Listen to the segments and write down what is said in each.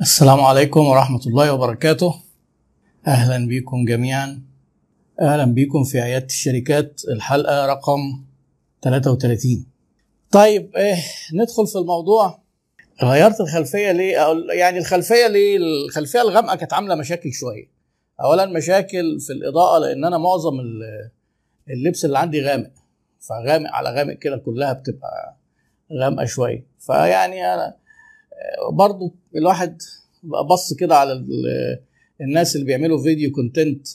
السلام عليكم ورحمة الله وبركاته. أهلا بكم جميعا. أهلا بكم في عيادة الشركات. الحلقة رقم 33 طيب إيه ندخل في الموضوع. غيرت الخلفية ليه؟ يعني الخلفية ليه؟ الخلفية الغامقة كانت عاملة مشاكل شوية. أولا مشاكل في الإضاءة لأن أنا معظم اللبس اللي عندي غامق. فغامق على غامق كده كلها بتبقى غامقة شوية. فيعني أنا برضو الواحد بص كده على الناس اللي بيعملوا video content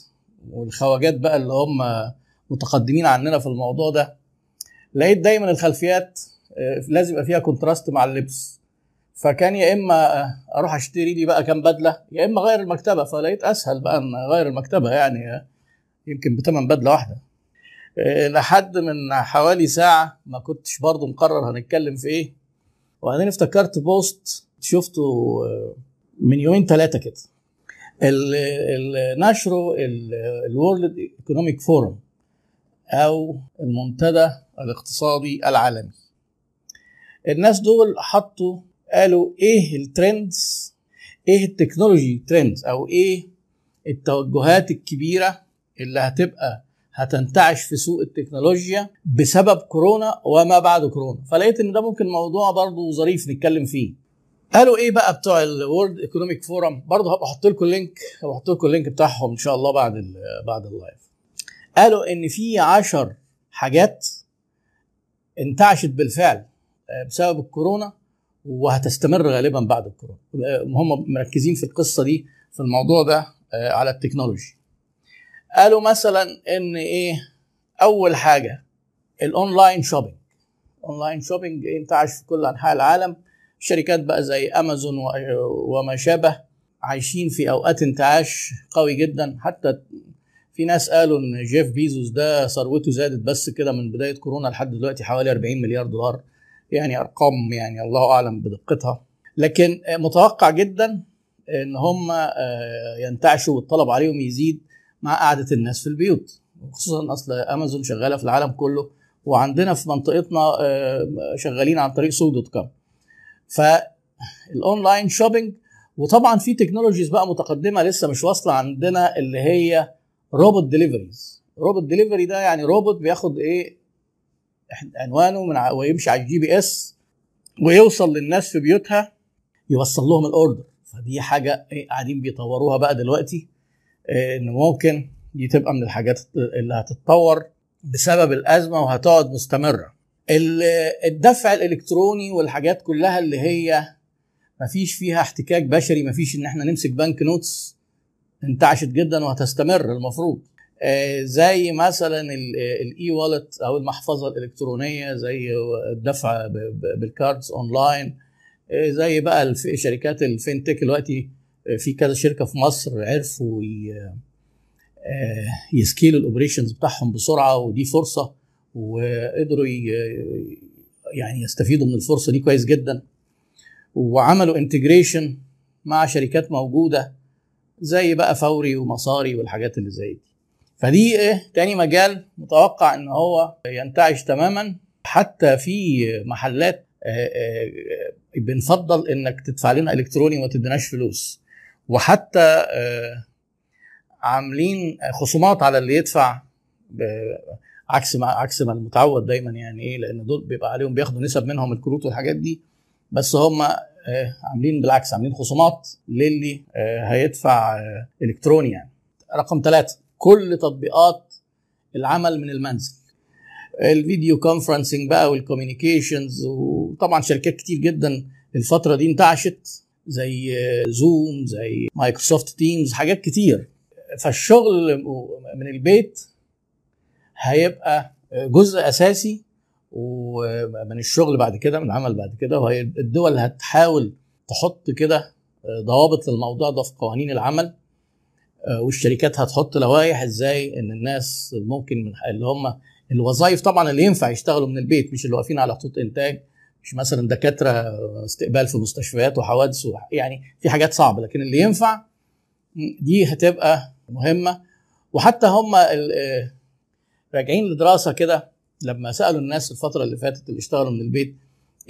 والخواجات بقى اللي هم متقدمين عننا في الموضوع ده لقيت دايما الخلفيات لازم يبقى فيها contrast مع اللبس. فكان يا إما أروح أشتري لي بقى كام بدلة يا إما أغير المكتبة. فلقيت أسهل بقى إن أغير المكتبة يعني يمكن بتمن بدلة واحدة. لحد من حوالي ساعة ما كنتش برضو مقرر هنتكلم في إيه. وبعدين افتكرت post شفته من يومين ثلاثة كده. نشره ال World Economic Forum أو المنتدى الاقتصادي العالمي. الناس دول حطوا قالوا إيه ال trends إيه ال technology trends أو إيه التوجهات الكبيرة اللي هتبقى هتنتعش في سوق التكنولوجيا بسبب كورونا وما بعد كورونا. فلقيت إن ده ممكن موضوع برضه ظريف نتكلم فيه. قالوا إيه بقى بتوع ال World Economic Forum برضه هبقى أحط لكم ال link هبقى أحط لكم ال link بتاعهم إن شاء الله بعد بعد ال live قالوا إن في عشر حاجات انتعشت بالفعل بسبب الكورونا وهتستمر غالبا بعد الكورونا. هم مركزين في القصة دي في الموضوع ده على ال technology. قالوا مثلا إن إيه أول حاجة ال online shopping. online shopping انتعش في كل أنحاء العالم. شركات بقى زي أمازون وما شابه عايشين في أوقات انتعاش قوي جدا. حتى في ناس قالوا إن جيف بيزوس ده ثروته زادت بس كده من بداية كورونا لحد دلوقتي حوالي 40 مليار دولار. يعني أرقام يعني الله أعلم بدقتها. لكن متوقع جدا إن هم ينتعشوا والطلب عليهم يزيد. مع قعدة الناس في البيوت. خصوصا أصل أمازون شغالة في العالم كله وعندنا في منطقتنا شغالين عن طريق سوق dot com فال online shopping وطبعا في technologies بقى متقدمة لسه مش واصلة عندنا اللي هي robot deliveries robot delivery ده يعني روبوت بياخد إيه عنوانه من ويمشي على ال GPS ويوصل للناس في بيوتها يوصل لهم ال order فدي حاجة إيه قاعدين بيطوروها بقى دلوقتي. ان ممكن دي تبقى من الحاجات اللي هتتطور بسبب الأزمة وهتقعد مستمرة. الدفع الإلكتروني والحاجات كلها اللي هي ما فيش فيها احتكاك بشري ما فيش إن إحنا نمسك bank notes انتعشت جدا وهتستمر المفروض. زي مثلا ال e-wallet أو المحفظة الإلكترونية زي الدفع بال cards online زي بقى شركات ال fintech دلوقتي في كذا شركة في مصر عرفوا ي scale وا ال operations بتاعهم بسرعة ودي فرصة وقدروا يعني يستفيدوا من الفرصة دي كويس جدا. وعملوا integration مع شركات موجودة زي بقى فوري ومصاري والحاجات اللي زي دي. فدي إيه تاني مجال متوقع إن هو ينتعش تماما. حتى في محلات بنفضل إنك تدفع لنا الكتروني وما تديناش فلوس. وحتى عاملين خصومات على اللي يدفع عكس ما عكس ما المتعود دايما يعني إيه لأن دول بيبقى عليهم بياخدوا نسب منهم الكروت والحاجات دي. بس هم عاملين بالعكس عاملين خصومات للي هيدفع إلكتروني يعني. رقم ثلاثة كل تطبيقات العمل من المنزل. ال video conferencing بقى وال communications وطبعا شركات كتير جدا الفترة دي انتعشت. زي Zoom زي Microsoft Teams حاجات كتير. فالشغل من البيت هيبقى جزء أساسي ومن الشغل بعد كده من العمل بعد كده وهي الدول هتحاول تحط كده ضوابط للموضوع ده في قوانين العمل والشركات هتحط لوائح إزاي إن الناس ممكن من اللي هم الوظائف طبعا اللي ينفع يشتغلوا من البيت مش اللي واقفين على خطوط إنتاج. مش مثلا دكاترة استقبال في مستشفيات وحوادث يعني في حاجات صعبة لكن اللي ينفع دي هتبقى مهمة. وحتى هم راجعين لدراسة كده لما سألوا الناس الفترة اللي فاتت اللي اشتغلوا من البيت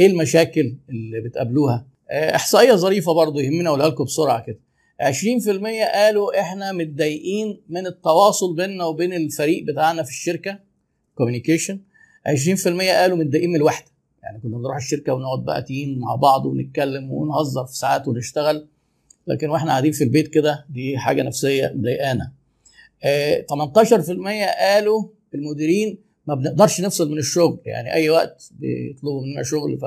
إيه المشاكل اللي بتقابلوها؟ آه، إحصائية ظريفة برضو يهمنا اقولها لكم بسرعة كده. 20% قالوا إحنا متضايقين من التواصل بيننا وبين الفريق بتاعنا في الشركة communication 20% قالوا متضايقين من الوحدة. يعني كنا بنروح الشركة ونقعد بقى team مع بعض ونتكلم ونهزر في ساعات ونشتغل. لكن وإحنا قاعدين في البيت كده دي حاجة نفسية مضايقانا. آه، 18% قالوا المديرين ما بنقدرش نفصل من الشغل. يعني أي وقت بيطلبوا مننا شغل ف...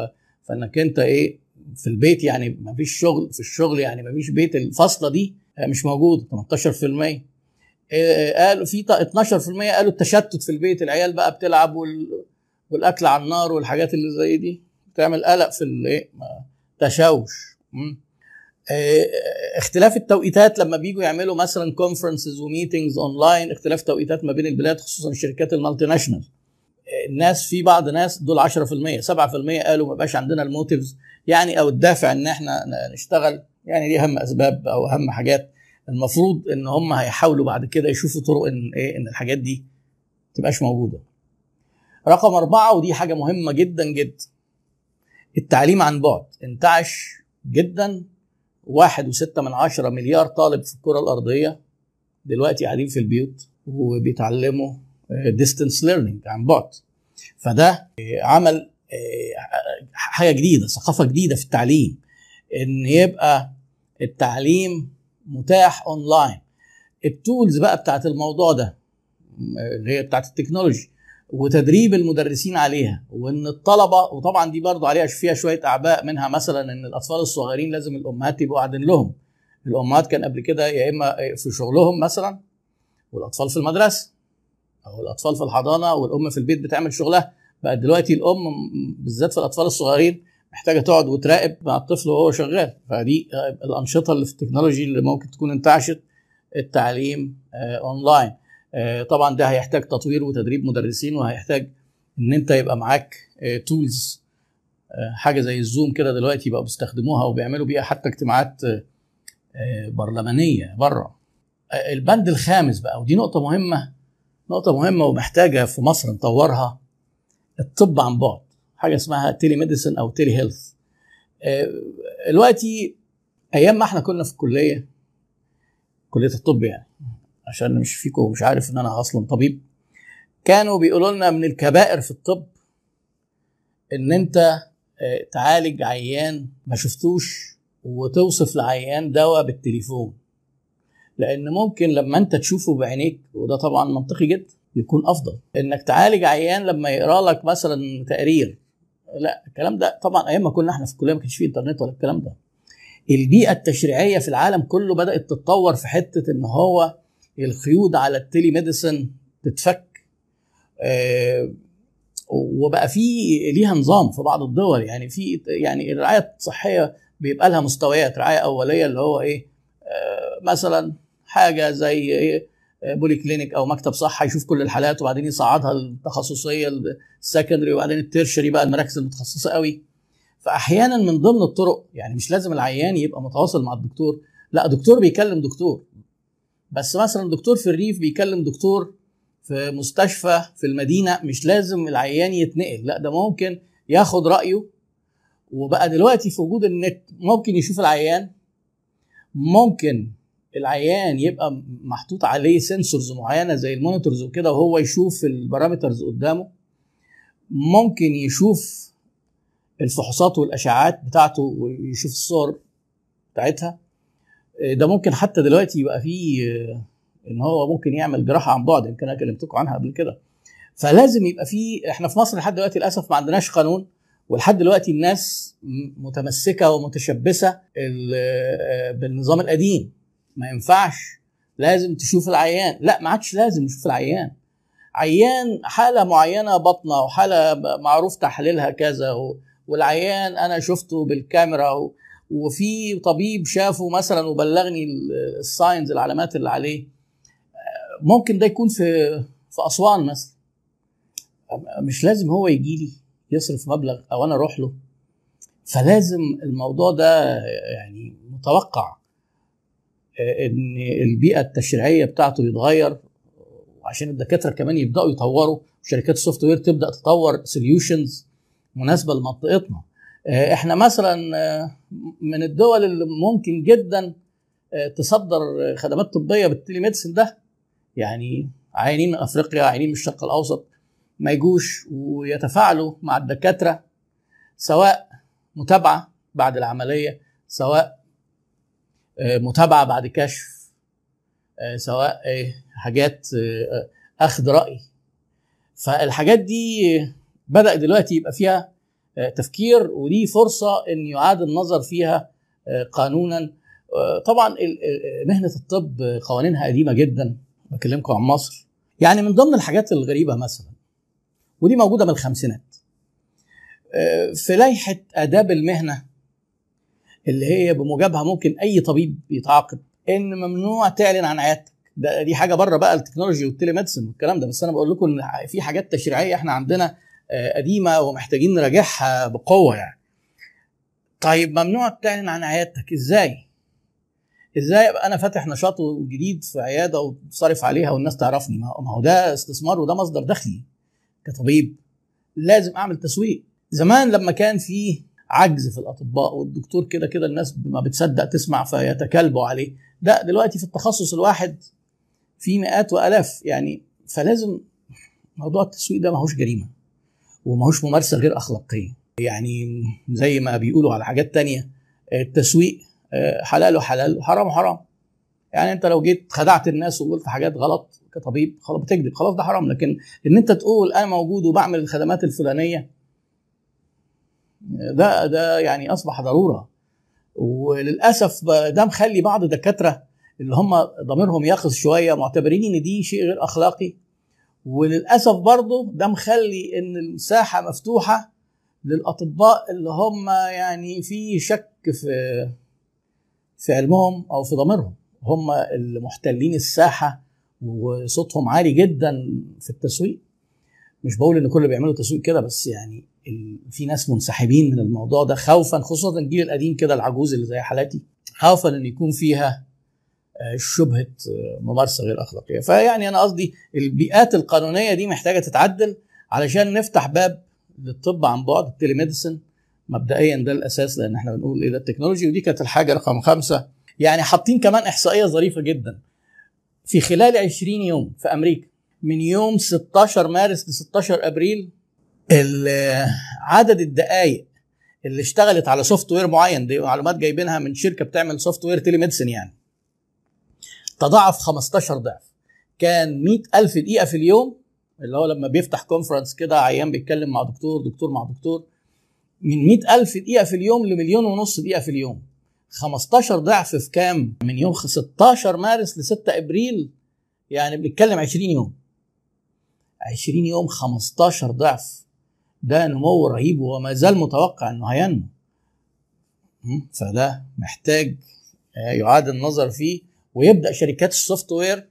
فإنك أنت إيه في البيت يعني ما فيش شغل في الشغل يعني ما فيش بيت الفاصله دي آه، مش موجود 18% آه، قالوا في 12% قالوا التشتت في البيت العيال بقى بتلعب وال... والأكل على النار والحاجات اللي زي دي بتعمل قلق في الايه تشوش. آه، اختلاف التوقيتات لما بيجوا يعملوا مثلا conferences و meetings online اختلاف توقيتات ما بين البلاد خصوصا الشركات ال multinational. آه، الناس في بعض ناس دول 10% 7% قالوا ما بقاش عندنا ال motives يعني أو الدافع إن إحنا نشتغل يعني دي أهم أسباب أو أهم حاجات. المفروض إن هم هيحاولوا بعد كده يشوفوا طرق إن إيه إن الحاجات دي تبقاش موجودة. رقم أربعة ودي حاجة مهمة جدا جدا. التعليم عن بعد. انتعش جدا. واحد وستة من عشرة مليار طالب في الكرة الأرضية دلوقتي قاعدين في البيوت وبيتعلموا distance learning عن بعد. فده عمل حاجة جديدة ثقافة جديدة في التعليم إن يبقى التعليم متاح اونلاين التولز بقى بتاعت الموضوع ده اللي هي بتاعت التكنولوجي وتدريب المدرسين عليها وإن الطلبة وطبعا دي برضه عليها فيها شوية أعباء منها مثلا إن الأطفال الصغيرين لازم الأمهات يبقوا قاعدين لهم. الأمهات كان قبل كده يا إما في شغلهم مثلا والأطفال في المدرسة أو الأطفال في الحضانة والأم في البيت بتعمل شغلها. بقى دلوقتي الأم بالذات في الأطفال الصغيرين محتاجة تقعد وتراقب مع الطفل وهو شغال. فدي الأنشطة اللي في ال technology اللي ممكن تكون انتعشت التعليم أونلاين. طبعا ده هيحتاج تطوير وتدريب مدرسين وهيحتاج إن أنت يبقى معاك tools حاجة زي ال Zoom كده دلوقتي بقوا بيستخدموها وبيعملوا بيها حتى اجتماعات برلمانية بره البند الخامس بقى ودي نقطة مهمة نقطة مهمة ومحتاجة في مصر نطورها الطب عن بعد حاجة اسمها telemedicine أو telehealth دلوقتي أيام ما إحنا كنا في الكلية كلية الطب يعني عشان مش فيكم مش عارف إن أنا أصلا طبيب. كانوا بيقولوا لنا من الكبائر في الطب إن أنت تعالج عيان ما شفتوش وتوصف لعيان دواء بالتليفون. لأن ممكن لما أنت تشوفه بعينيك وده طبعا منطقي جدا يكون أفضل. إنك تعالج عيان لما يقرأ لك مثلا تقرير. لا الكلام ده طبعا أيام ما كنا إحنا في الكلية ما كانش فيه إنترنت ولا الكلام ده. البيئة التشريعية في العالم كله بدأت تتطور في حتة إن هو القيود على ال telemedicine تتفك آه وبقى في ليها نظام في بعض الدول. يعني في يعني الرعاية الصحية بيبقى لها مستويات رعاية أولية اللي هو إيه آه مثلا حاجة زي إيه polyclinic أو مكتب صحه يشوف كل الحالات وبعدين يصعدها التخصصية ال secondary وبعدين ال tertiary بقى المراكز المتخصصة قوي. فاحيانا من ضمن الطرق يعني مش لازم العيان يبقى متواصل مع الدكتور لا دكتور بيكلم دكتور. بس مثلا دكتور في الريف بيكلم دكتور في مستشفى في المدينة مش لازم العيان يتنقل لا ده ممكن ياخد رأيه. وبقى دلوقتي في وجود النت ممكن يشوف العيان ممكن العيان يبقى محطوط عليه sensors معينة زي ال monitors وكده وهو يشوف ال parameters قدامه. ممكن يشوف الفحوصات والأشعاعات بتاعته ويشوف الصور بتاعتها. ده ممكن حتى دلوقتي يبقى فيه إن هو ممكن يعمل جراحة عن بعد يمكن أنا كلمتكم عنها قبل كده. فلازم يبقى في إحنا في مصر لحد دلوقتي للأسف ما عندناش قانون ولحد دلوقتي الناس متمسكة ومتشبثة بالنظام القديم. ما ينفعش. لازم تشوف العيان. لا ما عادش لازم نشوف العيان. عيان حالة معينة بطنه وحالة معروف تحليلها كذا والعيان أنا شفته بالكاميرا وفي طبيب شافه مثلا وبلغني الساينز العلامات اللي عليه ممكن ده يكون في في أسوان مثلا. مش لازم هو يجي لي يصرف مبلغ أو أنا أروح له. فلازم الموضوع ده يعني متوقع إن البيئة التشريعية بتاعته يتغير وعشان الدكاترة كمان يبدأوا يطوروا شركات ال software تبدأ تطور solutions مناسبة لمنطقتنا. آه، إحنا مثلا آه، من الدول اللي ممكن جدا آه، تصدر خدمات طبية بال telemedicine ده يعني عيانين من أفريقيا عيانين من الشرق الأوسط ما يجوش ويتفاعلوا مع الدكاترة سواء متابعة بعد العملية سواء متابعة بعد كشف سواء حاجات أخذ رأي. فالحاجات دي بدا دلوقتي يبقى فيها آه، تفكير ودي فرصة إن يعاد النظر فيها آه، قانونا. آه، طبعا مهنة الطب قوانينها قديمة جدا بكلمكم عن مصر. يعني من ضمن الحاجات الغريبة مثلا ودي موجودة من الخمسينات في لائحة آداب المهنة اللي هي بموجبها ممكن أي طبيب يتعاقب إن ممنوع تعلن عن عيادتك. ده دي حاجة بره بقى التكنولوجي والتليميدسن والكلام ده بس أنا بقول لكم إن في حاجات تشريعية إحنا عندنا آه، قديمة ومحتاجين نراجعها بقوة يعني. طيب ممنوع تعلن عن عيادتك. إزاي؟ إزاي أبقى أنا فاتح نشاط جديد في عيادة وصارف عليها والناس تعرفني؟ ما هو ده استثمار وده مصدر دخلي كطبيب. لازم أعمل تسويق. زمان لما كان في عجز في الأطباء والدكتور كده كده الناس ما بتصدق تسمع فيتكلبوا عليه. ده دلوقتي في التخصص الواحد في مئات وألاف يعني. فلازم موضوع التسويق ده ماهوش جريمة. وماهوش ممارسة غير أخلاقية. يعني زي ما بيقولوا على حاجات تانية التسويق آه، حلال وحلال وحرام وحرام. يعني أنت لو جيت خدعت الناس وقلت حاجات غلط كطبيب خلاص بتكذب خلاص ده حرام. لكن إن أنت تقول أنا موجود وبعمل الخدمات الفلانية ده ده يعني أصبح ضرورة. وللأسف ده مخلي بعض الدكاتره اللي هم ضميرهم يقظ شوية معتبرين إن دي شيء غير أخلاقي. وللأسف برضه ده مخلي إن المساحة مفتوحة للأطباء اللي هم يعني في شك في في علمهم أو في ضميرهم. هم اللي محتلين الساحة وصوتهم عالي جدا في التسويق. مش بقول إن كل بيعملوا تسويق كده بس يعني في ناس منسحبين من الموضوع ده خوفا خصوصا الجيل القديم كده العجوز اللي زي حالاتي خوفا إن يكون فيها شبهة آه، ممارسة غير أخلاقية. فيعني أنا قصدي البيئات القانونية دي محتاجة تتعدل علشان نفتح باب للطب عن بعد ال telemedicine مبدئيا ده الأساس لأن إحنا بنقول إيه ده؟ ال technology ودي كانت الحاجة رقم خمسة. يعني حاطين كمان إحصائية ظريفة جدا. في خلال 20 يوم في أمريكا من يوم 16 مارس ل 16 أبريل عدد الدقائق اللي اشتغلت على software معين دي معلومات جايبينها من شركة بتعمل software tele يعني. تضاعف 15 ضعف. كان 100000 دقيقة في اليوم اللي هو لما بيفتح كونفرنس كده عيان بيتكلم مع دكتور دكتور مع دكتور من 100000 دقيقة في اليوم لمليون ونص دقيقة في اليوم. 15 ضعف في كام؟ من يوم 16 مارس ل 6 إبريل يعني بنتكلم 20 يوم. 20 يوم 15 ضعف. ده نمو رهيب وما زال متوقع إنه هينمو. فده محتاج آه، يعاد النظر فيه. ويبدأ شركات السوفت وير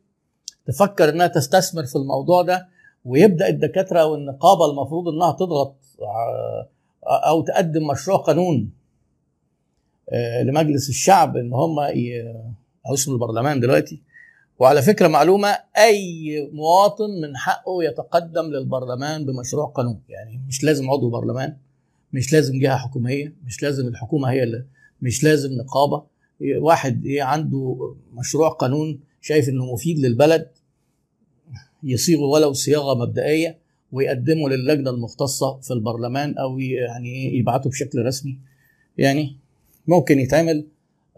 تفكر إنها تستثمر في الموضوع ده ويبدأ الدكاترة والنقابة المفروض إنها تضغط آه، أو تقدم مشروع قانون آه، لمجلس الشعب إن هم أو اسم البرلمان دلوقتي. وعلى فكرة معلومة أي مواطن من حقه يتقدم للبرلمان بمشروع قانون. يعني مش لازم عضو برلمان مش لازم جهة حكومية مش لازم الحكومة هي اللي مش لازم نقابة. واحد إيه عنده مشروع قانون شايف إنه مفيد للبلد يصيغه ولو صياغة مبدئية ويقدمه للجنة المختصة في البرلمان أو يعني إيه يبعته بشكل رسمي يعني ممكن يتعمل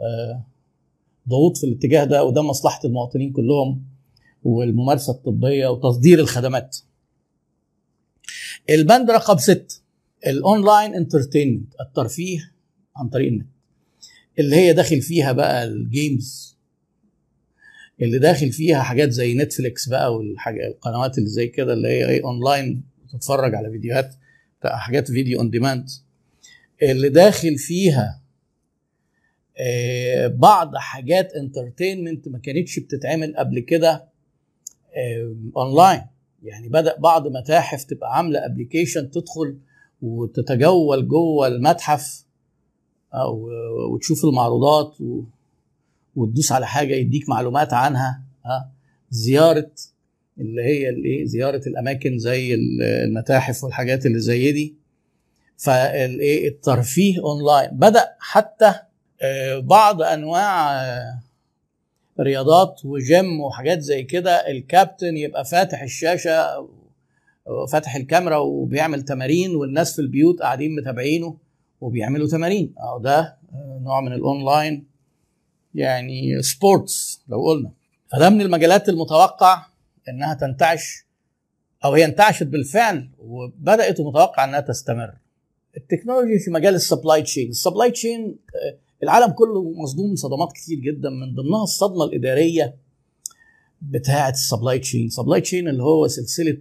آه ضغوط في الاتجاه ده وده مصلحة المواطنين كلهم والممارسة الطبية وتصدير الخدمات. البند رقم ست ال online entertainment الترفيه عن طريق النت اللي هي داخل فيها بقى ال games اللي داخل فيها حاجات زي نتفليكس بقى والحاجات القنوات اللي زي كده اللي هي إيه أونلاين تتفرج على فيديوهات حاجات video on demand اللي داخل فيها آه، بعض حاجات entertainment ما كانتش بتتعمل قبل كده اونلاين يعني بدأ بعض متاحف تبقى عاملة application تدخل وتتجول جوه المتحف. أو وتشوف المعروضات وتدوس على حاجة يديك معلومات عنها ها زيارة اللي هي الإيه زيارة الأماكن زي المتاحف والحاجات اللي زي دي. فالإيه الترفيه أونلاين. بدأ حتى آه، بعض أنواع آه، رياضات وجيم وحاجات زي كده. الكابتن يبقى فاتح الشاشة فاتح الكاميرا وبيعمل تمارين والناس في البيوت قاعدين متابعينه. وبيعملوا تمارين. أهو ده نوع من الأونلاين يعني sports لو قلنا. فده من المجالات المتوقع إنها تنتعش أو هي انتعشت بالفعل وبدأت ومتوقع إنها تستمر. ال technology في مجال ال supply chain ال supply chain العالم كله مصدوم صدمات كتير جدا. من ضمنها الصدمة الإدارية بتاعة ال supply chain supply chain اللي هو سلسلة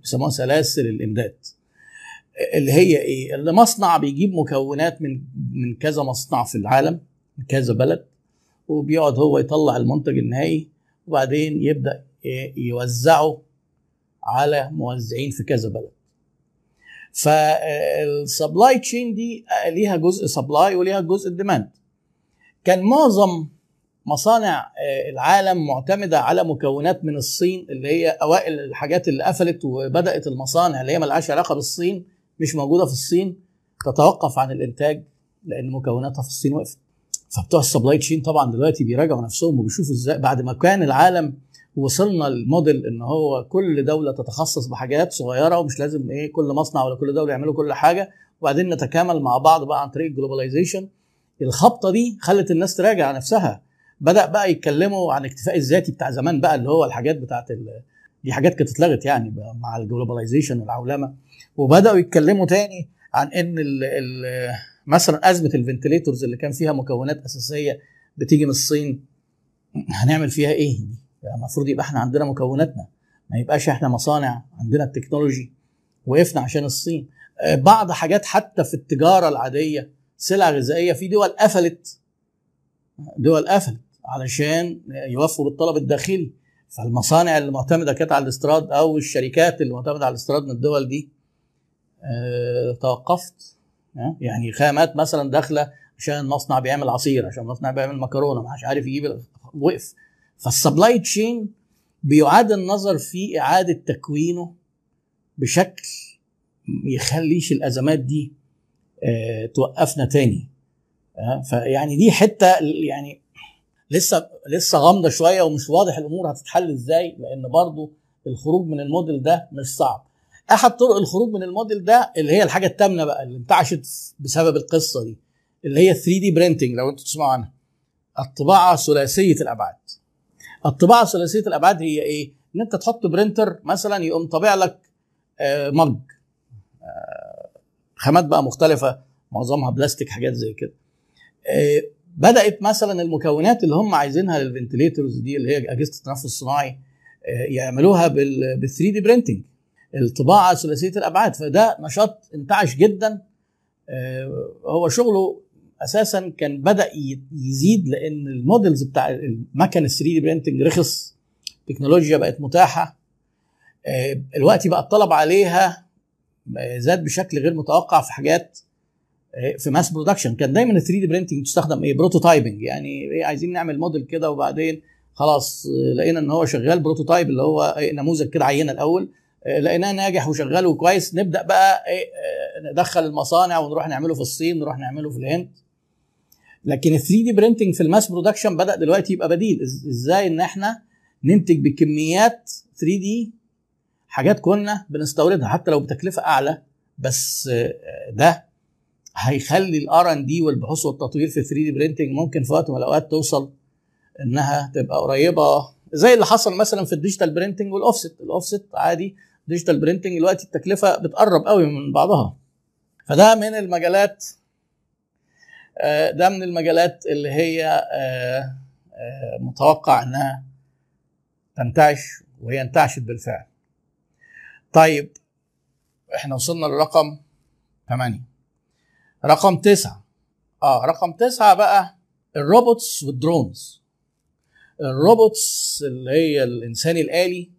بيسموها سلاسل الإمداد. اللي هي إيه؟ اللي مصنع بيجيب مكونات من من كذا مصنع في العالم من كذا بلد وبيقعد هو يطلع المنتج النهائي وبعدين يبدأ يوزعه على موزعين في كذا بلد. فال supply chain دي ليها جزء supply وليها جزء demand كان معظم مصانع العالم معتمدة على مكونات من الصين اللي هي أوائل الحاجات اللي قفلت وبدأت المصانع اللي هي ملهاش علاقة بالصين مش موجودة في الصين تتوقف عن الإنتاج لأن مكوناتها في الصين وقفت. فبتوع ال supply chain طبعا دلوقتي بيراجعوا نفسهم وبيشوفوا إزاي بعد ما كان العالم وصلنا الموديل إن هو كل دولة تتخصص بحاجات صغيرة ومش لازم إيه كل مصنع ولا كل دولة يعملوا كل حاجة. وبعدين نتكامل مع بعض بقى عن طريق ال globalization. الخبطة دي خلت الناس تراجع نفسها. بدأ بقى يتكلموا عن الاكتفاء الذاتي بتاع زمان بقى اللي هو الحاجات بتاعت ال... دي حاجات كانت اتلغت يعني مع ال globalization والعولمة. وبدأوا يتكلموا تاني عن إن ال... ال... مثلا أزمة ال ventilators اللي كان فيها مكونات أساسية بتيجي من الصين هنعمل فيها إيه دي؟ المفروض يبقى إحنا عندنا مكوناتنا ما يبقاش إحنا مصانع عندنا ال technology وقفنا عشان الصين. بعض حاجات حتى في التجارة العادية سلع غذائية في دول قفلت. دول قفلت علشان يوفوا بالطلب الداخلي. فالمصانع اللي معتمده كانت على الاستيراد أو الشركات اللي معتمده على الاستيراد من الدول دي. توقفت. يعني خامات مثلا داخلة عشان مصنع بيعمل عصير عشان مصنع بيعمل مكرونة مش عارف يجيب وقف. فال supply chain بيعاد النظر في إعادة تكوينه بشكل يخليش الأزمات دي آه توقفنا تاني. فيعني دي حتة يعني لسه لسه غامضة شوية ومش واضح الأمور هتتحل إزاي لأن برضو الخروج من الموديل ده مش صعب. أحد طرق الخروج من الموديل ده اللي هي الحاجة الثامنه بقى اللي انتعشت بسبب القصة دي اللي هي 3D printing لو أنتوا تسمعوا عنها. الطباعة ثلاثية الأبعاد. الطباعة ثلاثية الأبعاد هي إيه؟ إن أنت تحط printer مثلا يقوم طابع لك آه مج آه خامات بقى مختلفة معظمها بلاستيك حاجات زي كده. آه بدأت مثلا المكونات اللي هم عايزينها لل ventilators دي اللي هي أجهزة التنفس الصناعي يعملوها بال 3D printing الطباعة ثلاثية الأبعاد فده نشاط انتعش جدا. هو شغله أساسا كان بدأ يزيد لأن ال models بتاع المكن ال 3D printing رخص التكنولوجيا بقت متاحة. الوقت بقى الطلب عليها زاد بشكل غير متوقع في حاجات في mass production كان دايما ال 3D printing بتستخدم إيه؟ prototyping يعني إيه عايزين نعمل موديل كده وبعدين خلاص لقينا إن هو شغال prototype اللي هو نموذج كده عينة الأول. لقيناه ناجح وشغال وكويس نبدأ بقى إيه ندخل المصانع ونروح نعمله في الصين نروح نعمله في الهند. لكن ال 3D printing في ال mass production بدأ دلوقتي يبقى بديل. إزاي إن إحنا ننتج بكميات 3D حاجات كنا بنستوردها حتى لو بتكلفة أعلى بس ده هيخلي ال R and D والبحوث والتطوير في 3D printing ممكن في وقت من الأوقات توصل إنها تبقى قريبة زي اللي حصل مثلا في ال digital printing وال offset ال offset عادي digital printing دلوقتي التكلفة بتقرب قوي من بعضها. فده من المجالات ده من المجالات اللي هي متوقع إنها تنتعش وهي انتعشت بالفعل. طيب إحنا وصلنا للرقم 8 رقم تسعة. آه رقم تسعة بقى ال robots وال drones. ال robots اللي هي الإنسان الآلي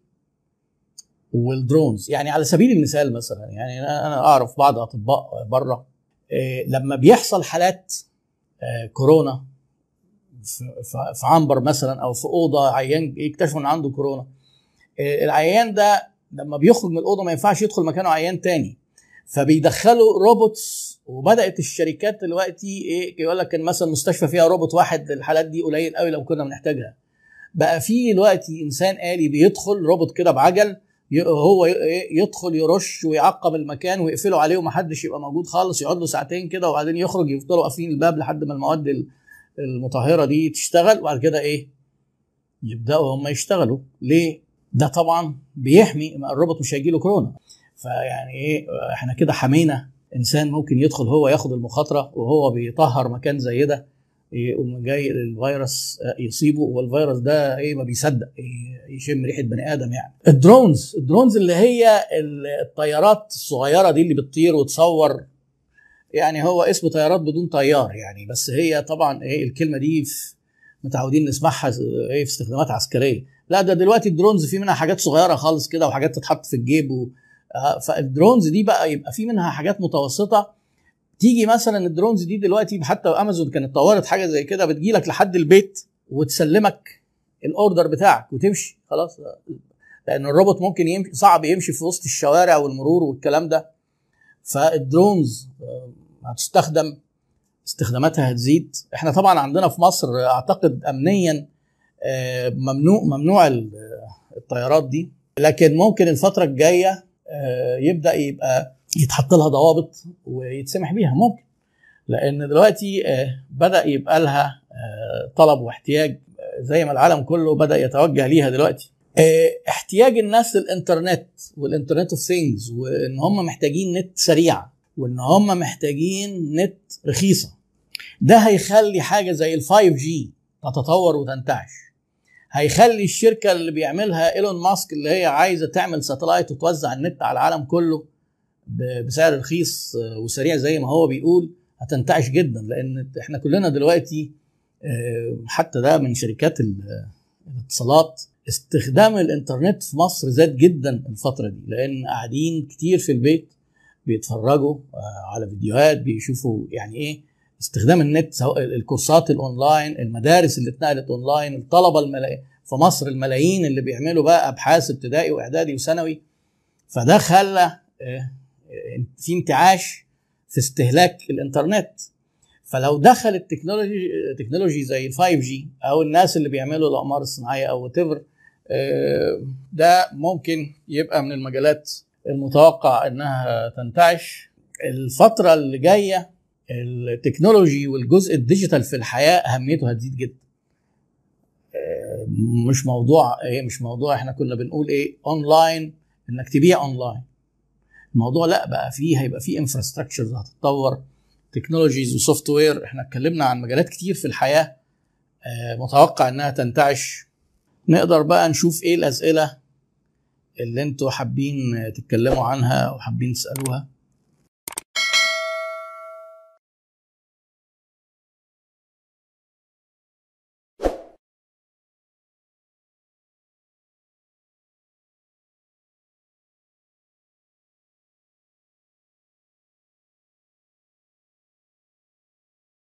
وال drones. يعني على سبيل المثال مثلا يعني أنا أعرف بعض أطباء بره إيه لما بيحصل حالات آه كورونا في عنبر مثلا أو في أوضة عيان يكتشفوا إن عنده كورونا إيه العيان ده لما بيخرج من الأوضة ما ينفعش يدخل مكانه عيان تاني. فبيدخلوا robots وبدأت الشركات دلوقتي إيه يقول لك كان مثلا مستشفى فيها روبوت واحد الحالات دي قليل قوي لو كنا بنحتاجها. بقى في دلوقتي إنسان آلي بيدخل روبوت كده بعجل هو يدخل يرش ويعقم المكان ويقفلوا عليه ومحدش يبقى موجود خالص يقعد له ساعتين كده وبعدين يخرج يفضلوا قافلين الباب لحد ما المواد المطهرة دي تشتغل وبعد كده إيه يبدأوا هم يشتغلوا. ليه؟ ده طبعا بيحمي الروبوت مش هيجي له كورونا. فيعني إيه إحنا كده حمينا إنسان ممكن يدخل هو ياخد المخاطرة وهو بيطهر مكان زي ده. يقوم جاي الفيروس يصيبه والفيروس ده إيه ما بيصدق يشم ريحة بني آدم يعني. ال drones ال drones اللي هي الطيارات الصغيرة دي اللي بتطير وتصور يعني هو اسم طيارات بدون طيار يعني بس هي طبعا إيه الكلمة دي متعودين نسمعها إيه في استخدامات عسكرية. لا ده دلوقتي ال drones في منها حاجات صغيرة خالص كده وحاجات تتحط في الجيب و... فال drones دي بقى يبقى في منها حاجات متوسطة تيجي مثلا ال drones دي دلوقتي حتى أمازون كانت طورت حاجة زي كده بتجي لك لحد البيت وتسلمك ال order بتاعك وتمشي خلاص. لأن الروبوت ممكن يمشي صعب يمشي في وسط الشوارع والمرور والكلام ده. فال drones هتستخدم استخداماتها هتزيد. إحنا طبعا عندنا في مصر أعتقد امنيا ممنوع ممنوع الطيارات دي. لكن ممكن الفترة الجاية يبدأ يبقى يتحط لها ضوابط ويتسمح بيها ممكن. لأن دلوقتي بدأ يبقى لها طلب واحتياج زي ما العالم كله بدأ يتوجه ليها دلوقتي. احتياج الناس للإنترنت وال internet of things وإن هم محتاجين نت سريع وإن هم محتاجين نت رخيصة. ده هيخلي حاجة زي ال 5 G تتطور وتنتعش. هيخلي الشركة اللي بيعملها إيلون ماسك اللي هي عايزة تعمل satellite وتوزع النت على العالم كله بسعر رخيص وسريع زي ما هو بيقول هتنتعش جدا لأن إحنا كلنا دلوقتي حتى ده من شركات الاتصالات استخدام الإنترنت في مصر زاد جدا الفترة دي لأن قاعدين كتير في البيت بيتفرجوا على فيديوهات بيشوفوا يعني إيه استخدام النت سواء الكورسات الأونلاين المدارس اللي اتنقلت أونلاين الطلبة الملايين في مصر الملايين اللي بيعملوا بقى أبحاث ابتدائي وإعدادي وثانوي فده خلى في انتعاش في استهلاك الإنترنت. فلو دخل ال technology technology زي ال 5 G أو الناس اللي بيعملوا الأقمار الصناعية أو what ده ممكن يبقى من المجالات المتوقع إنها تنتعش. الفترة اللي جاية ال technology والجزء ال digital في الحياة أهميته هتزيد جدا. مش موضوع إيه مش موضوع إحنا كنا بنقول إيه اونلاين إنك تبيع اونلاين الموضوع لا بقى فيه هيبقى فيه infrastructures هتتطور technologies و software إحنا اتكلمنا عن مجالات كتير في الحياة متوقع إنها تنتعش. نقدر بقى نشوف إيه الأسئلة اللي أنتوا حابين تتكلموا عنها أو حابين تسألوها.